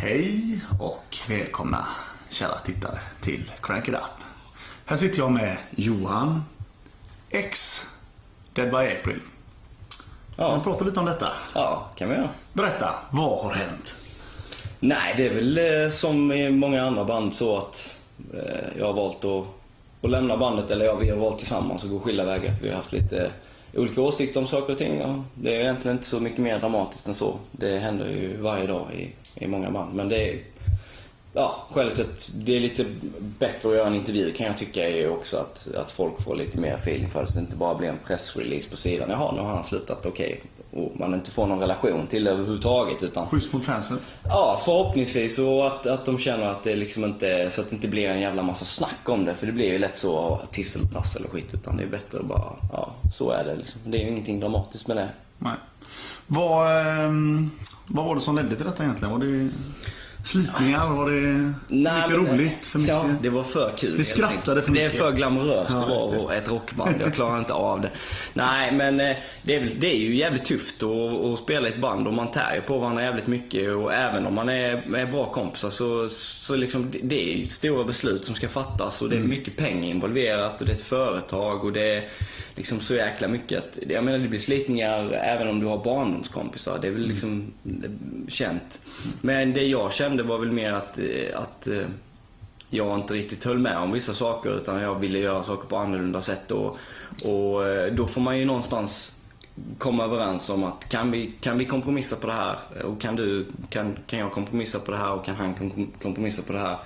Hej och välkomna kära tittare till Crank It Up. Här sitter jag med Johan, X, Dead by April. Ska Ja. vi prata lite om detta? Ja, kan vi göra. Berätta, vad har hänt? Nej, det är väl eh, som i många andra band så att eh, jag har valt att, att lämna bandet, eller ja, vi har valt tillsammans att gå skilda vägar. Vi har haft lite olika åsikter om saker och ting. Ja, det är egentligen inte så mycket mer dramatiskt än så. Det händer ju varje dag i, i många band. Men det är, ja, skälet till att det är lite bättre att göra en intervju kan jag tycka är ju också att, att folk får lite mer feeling för det. Så det inte bara blir en pressrelease på sidan. Jaha, nu har han slutat, okej. Och man inte får någon relation till det överhuvudtaget. Utan Schysst mot fansen. Ja, förhoppningsvis. Och att, att de känner att det liksom inte, så att det inte blir en jävla massa snack om det. För det blir ju lätt så, tissel och tassel och skit. Utan det är bättre att bara, ja, så är det liksom. Det är ju ingenting dramatiskt med det. Nej. Vad, ehm, vad var det som ledde till detta egentligen? Var det slitningar? Var det för mycket men- roligt? För mycket... Ja, det var för kul. Vi skrattade för Det är mycket. för glamoröst Ja, att vara ett rockband. Jag klarar inte av det. Nej, men eh, det är, det är ju jävligt tufft att, att spela i ett band och man tär ju på varandra jävligt mycket. Och även om man är, är bra kompisar så, så liksom, det- är ju stora beslut som ska fattas och det är Mm. mycket pengar involverat och det är ett företag och det är liksom så jäkla mycket att, jag menar det blir slitningar även om du har barndomskompisar. Det är väl liksom känt. Men det jag kände var väl mer att, eh, att eh, jag inte riktigt höll med om vissa saker utan jag ville göra saker på annorlunda sätt. Och, och eh, då får man ju någonstans komma överens om att kan vi, kan vi kompromissa på det här och kan, du, kan, kan jag kompromissa på det här och kan han kompromissa på det här.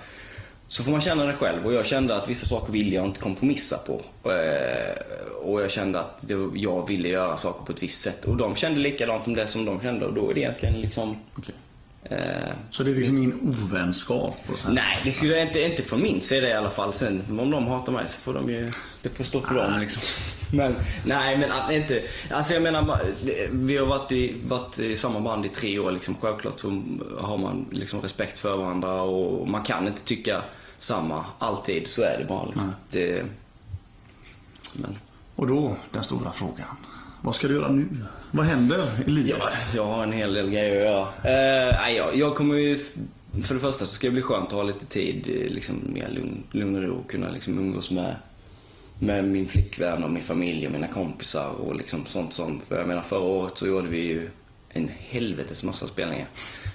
Så får man känna det själv och jag kände att vissa saker ville jag inte kompromissa på. Och jag kände att jag ville göra saker på ett visst sätt och de kände likadant om det som de kände och då är det egentligen liksom okay eh, Så det är liksom ingen ovänskap? Och så här. Nej, det skulle jag inte, inte från min sida i alla fall. Sen om de hatar mig så får de ju, det får stå för dem liksom. Men, nej men att inte, alltså jag menar, vi har varit i, varit i samma band i tre år liksom. Självklart så har man liksom respekt för varandra och man kan inte tycka samma alltid. Så är det bara liksom. Det, men, Och då, den stora frågan. Vad ska du göra nu? Vad händer i livet? Ja, jag har en hel del grejer att göra. Eh, jag, jag kommer ju... För det första så ska det bli skönt att ha lite tid, eh, liksom mer lugn, lugn och ro. och Kunna liksom umgås med, med min flickvän och min familj och mina kompisar och liksom sånt som... För jag menar förra året så gjorde vi ju en helvetes massa spelningar.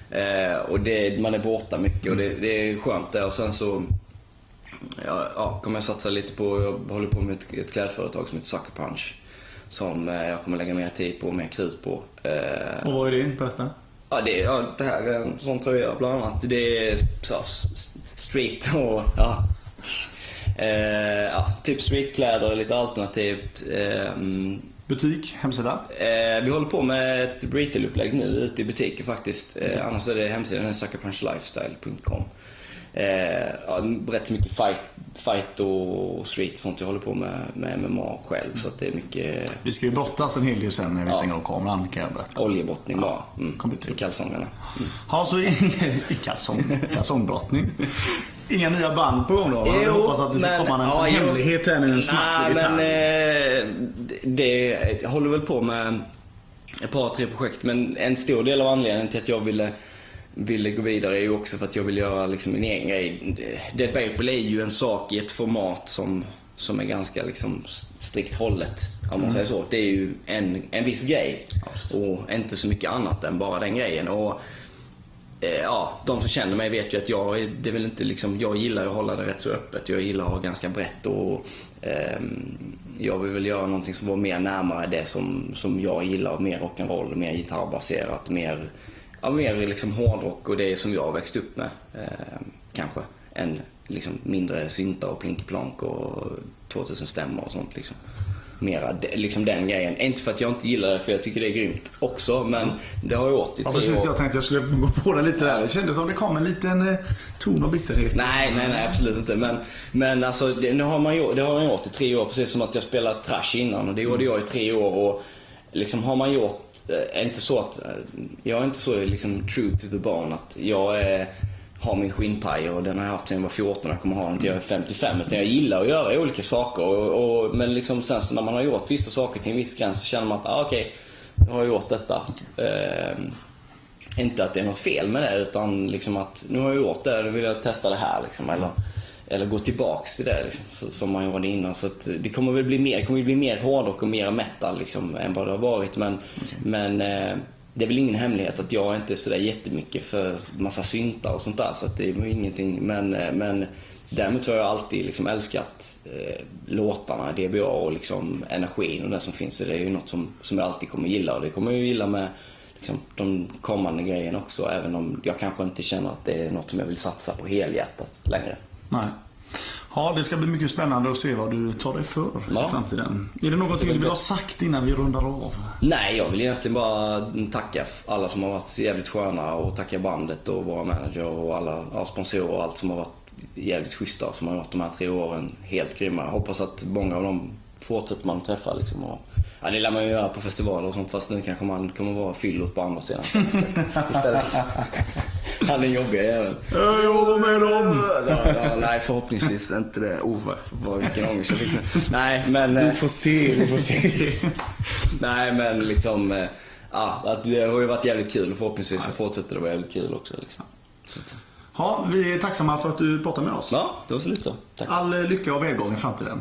Eh, och det, man är borta mycket och det, det är skönt där. Och sen så ja, ja, kommer jag satsa lite på, jag håller på med ett, ett klädföretag som heter Sucker Punch. Som eh, jag kommer lägga mer tid på, mer krut på. Eh, Och vad är det? Berätta. Ja, det, ja, det här är en sån tröja bland annat. Det är så, street och ja. Eh, ja, typ streetkläder, lite alternativt. Eh, mm, Butik, hemsida. eh, vi håller på med ett retail-upplägg nu ute i butiker faktiskt. Eh, annars är det hemsidan suckerpunchlifestyle.com. Eh, ja, rätt mycket fight, fight och street och sånt jag håller på med, med MMA själv. Så det är mycket Vi ska ju brottas en hel del sen när vi Ja. stänger av kameran kan jag berätta. oljebottning bara. Mm. I kalsongerna. Mm. Ja, så i, i kalsong, kalsongbrottning. Inga nya band på gång då? Jag hoppas att det ska komma en ja, hemlighet här nu, en smaskig men detalj. eh, det jag håller väl på med ett par, tre projekt. Men en stor del av anledningen till att jag ville, ville gå vidare är ju också för att jag vill göra liksom min egen grej. Dead April är ju en sak i ett format som, som är ganska liksom strikt hållet. Om man säger så. Det är ju en, en viss grej. Och inte så mycket annat än bara den grejen. Och Eh, ja, de som känner mig vet ju att jag, det är inte liksom, jag gillar att hålla det rätt så öppet. Jag gillar att ha ganska brett och ehm, jag vill väl göra någonting som var mer närmare det som, som jag gillar. Mer rock'n'roll, mer gitarrbaserat, mer, ja, mer liksom hårdrock och det som jag har växt upp med. ehm, kanske. Än liksom mindre syntar och plinkeplonk och 2000 stämmor och sånt liksom. Mera de- liksom den grejen. Inte för att jag inte gillar det, för jag tycker det är grymt också. Men det har jag gjort i Ja, precis. år. Jag tänkte jag skulle gå på det lite där. Det kändes som det kom en liten eh, ton av bitterhet. Nej, nej, nej absolut inte. Men, men alltså, det, nu har man det har man gjort i tre år, precis som att jag spelat trash innan. Och det gjorde jag i tre år. Och liksom har man gjort, eh, inte så att, eh, jag är inte så liksom true to the bone att jag är, har min skinnpaj och den har jag haft sedan jag var 14 och jag kommer ha den till jag är 55. Utan jag gillar att göra olika saker. Och, och, men liksom sen så när man har gjort vissa saker till en viss gräns så känner man att, ah, okej, nu har jag gjort detta. Eh, inte att det är något fel med det utan liksom att nu har jag gjort det, nu vill jag testa det här liksom. Eller, eller gå tillbaks till det liksom, som man gjorde innan. Så det kommer väl bli mer, det kommer bli mer hårdrock och mer metal liksom, än vad det har varit. Men, men eh, det är väl ingen hemlighet att jag inte är sådär jättemycket för massa syntar och sånt där. Så det är ingenting. Men, eh, men däremot så har jag alltid liksom älskat eh, låtarna, DBA och liksom energin och det som finns. Så det är ju något som, som jag alltid kommer gilla och det kommer jag ju gilla med liksom, de kommande grejerna också. Även om jag kanske inte känner att det är något som jag vill satsa på helhjärtat längre. Nej. Ja, det ska bli mycket spännande att se vad du tar dig för Ja. i framtiden. Är det någonting du vill ha sagt innan vi rundar av? Nej, jag vill egentligen bara tacka alla som har varit jävligt sköna och tacka bandet och våra manager och alla sponsorer och allt som har varit jävligt schyssta som har gjort de här tre åren helt grymma. Jag hoppas att många av dem fortsätter man träffa liksom. Och, ja, det lär man ju göra på festivaler och sånt fast nu kanske man kommer vara fyllot på andra sidan. Istället. Han är jobbiga jäveln. Jag jobbar med dem! Ja, ja, nej, förhoppningsvis inte det. Oh, vad- vilken ångest jag fick nu. Nej, men... eh, Vi får se, vi får se. Nej men liksom, eh, ja, det har ju varit jävligt kul och förhoppningsvis så fortsätter det vara jävligt kul också. Liksom. Ja, vi är tacksamma för att du pratade med oss. Ja, det var så lite. Tack. All lycka och välgång i framtiden.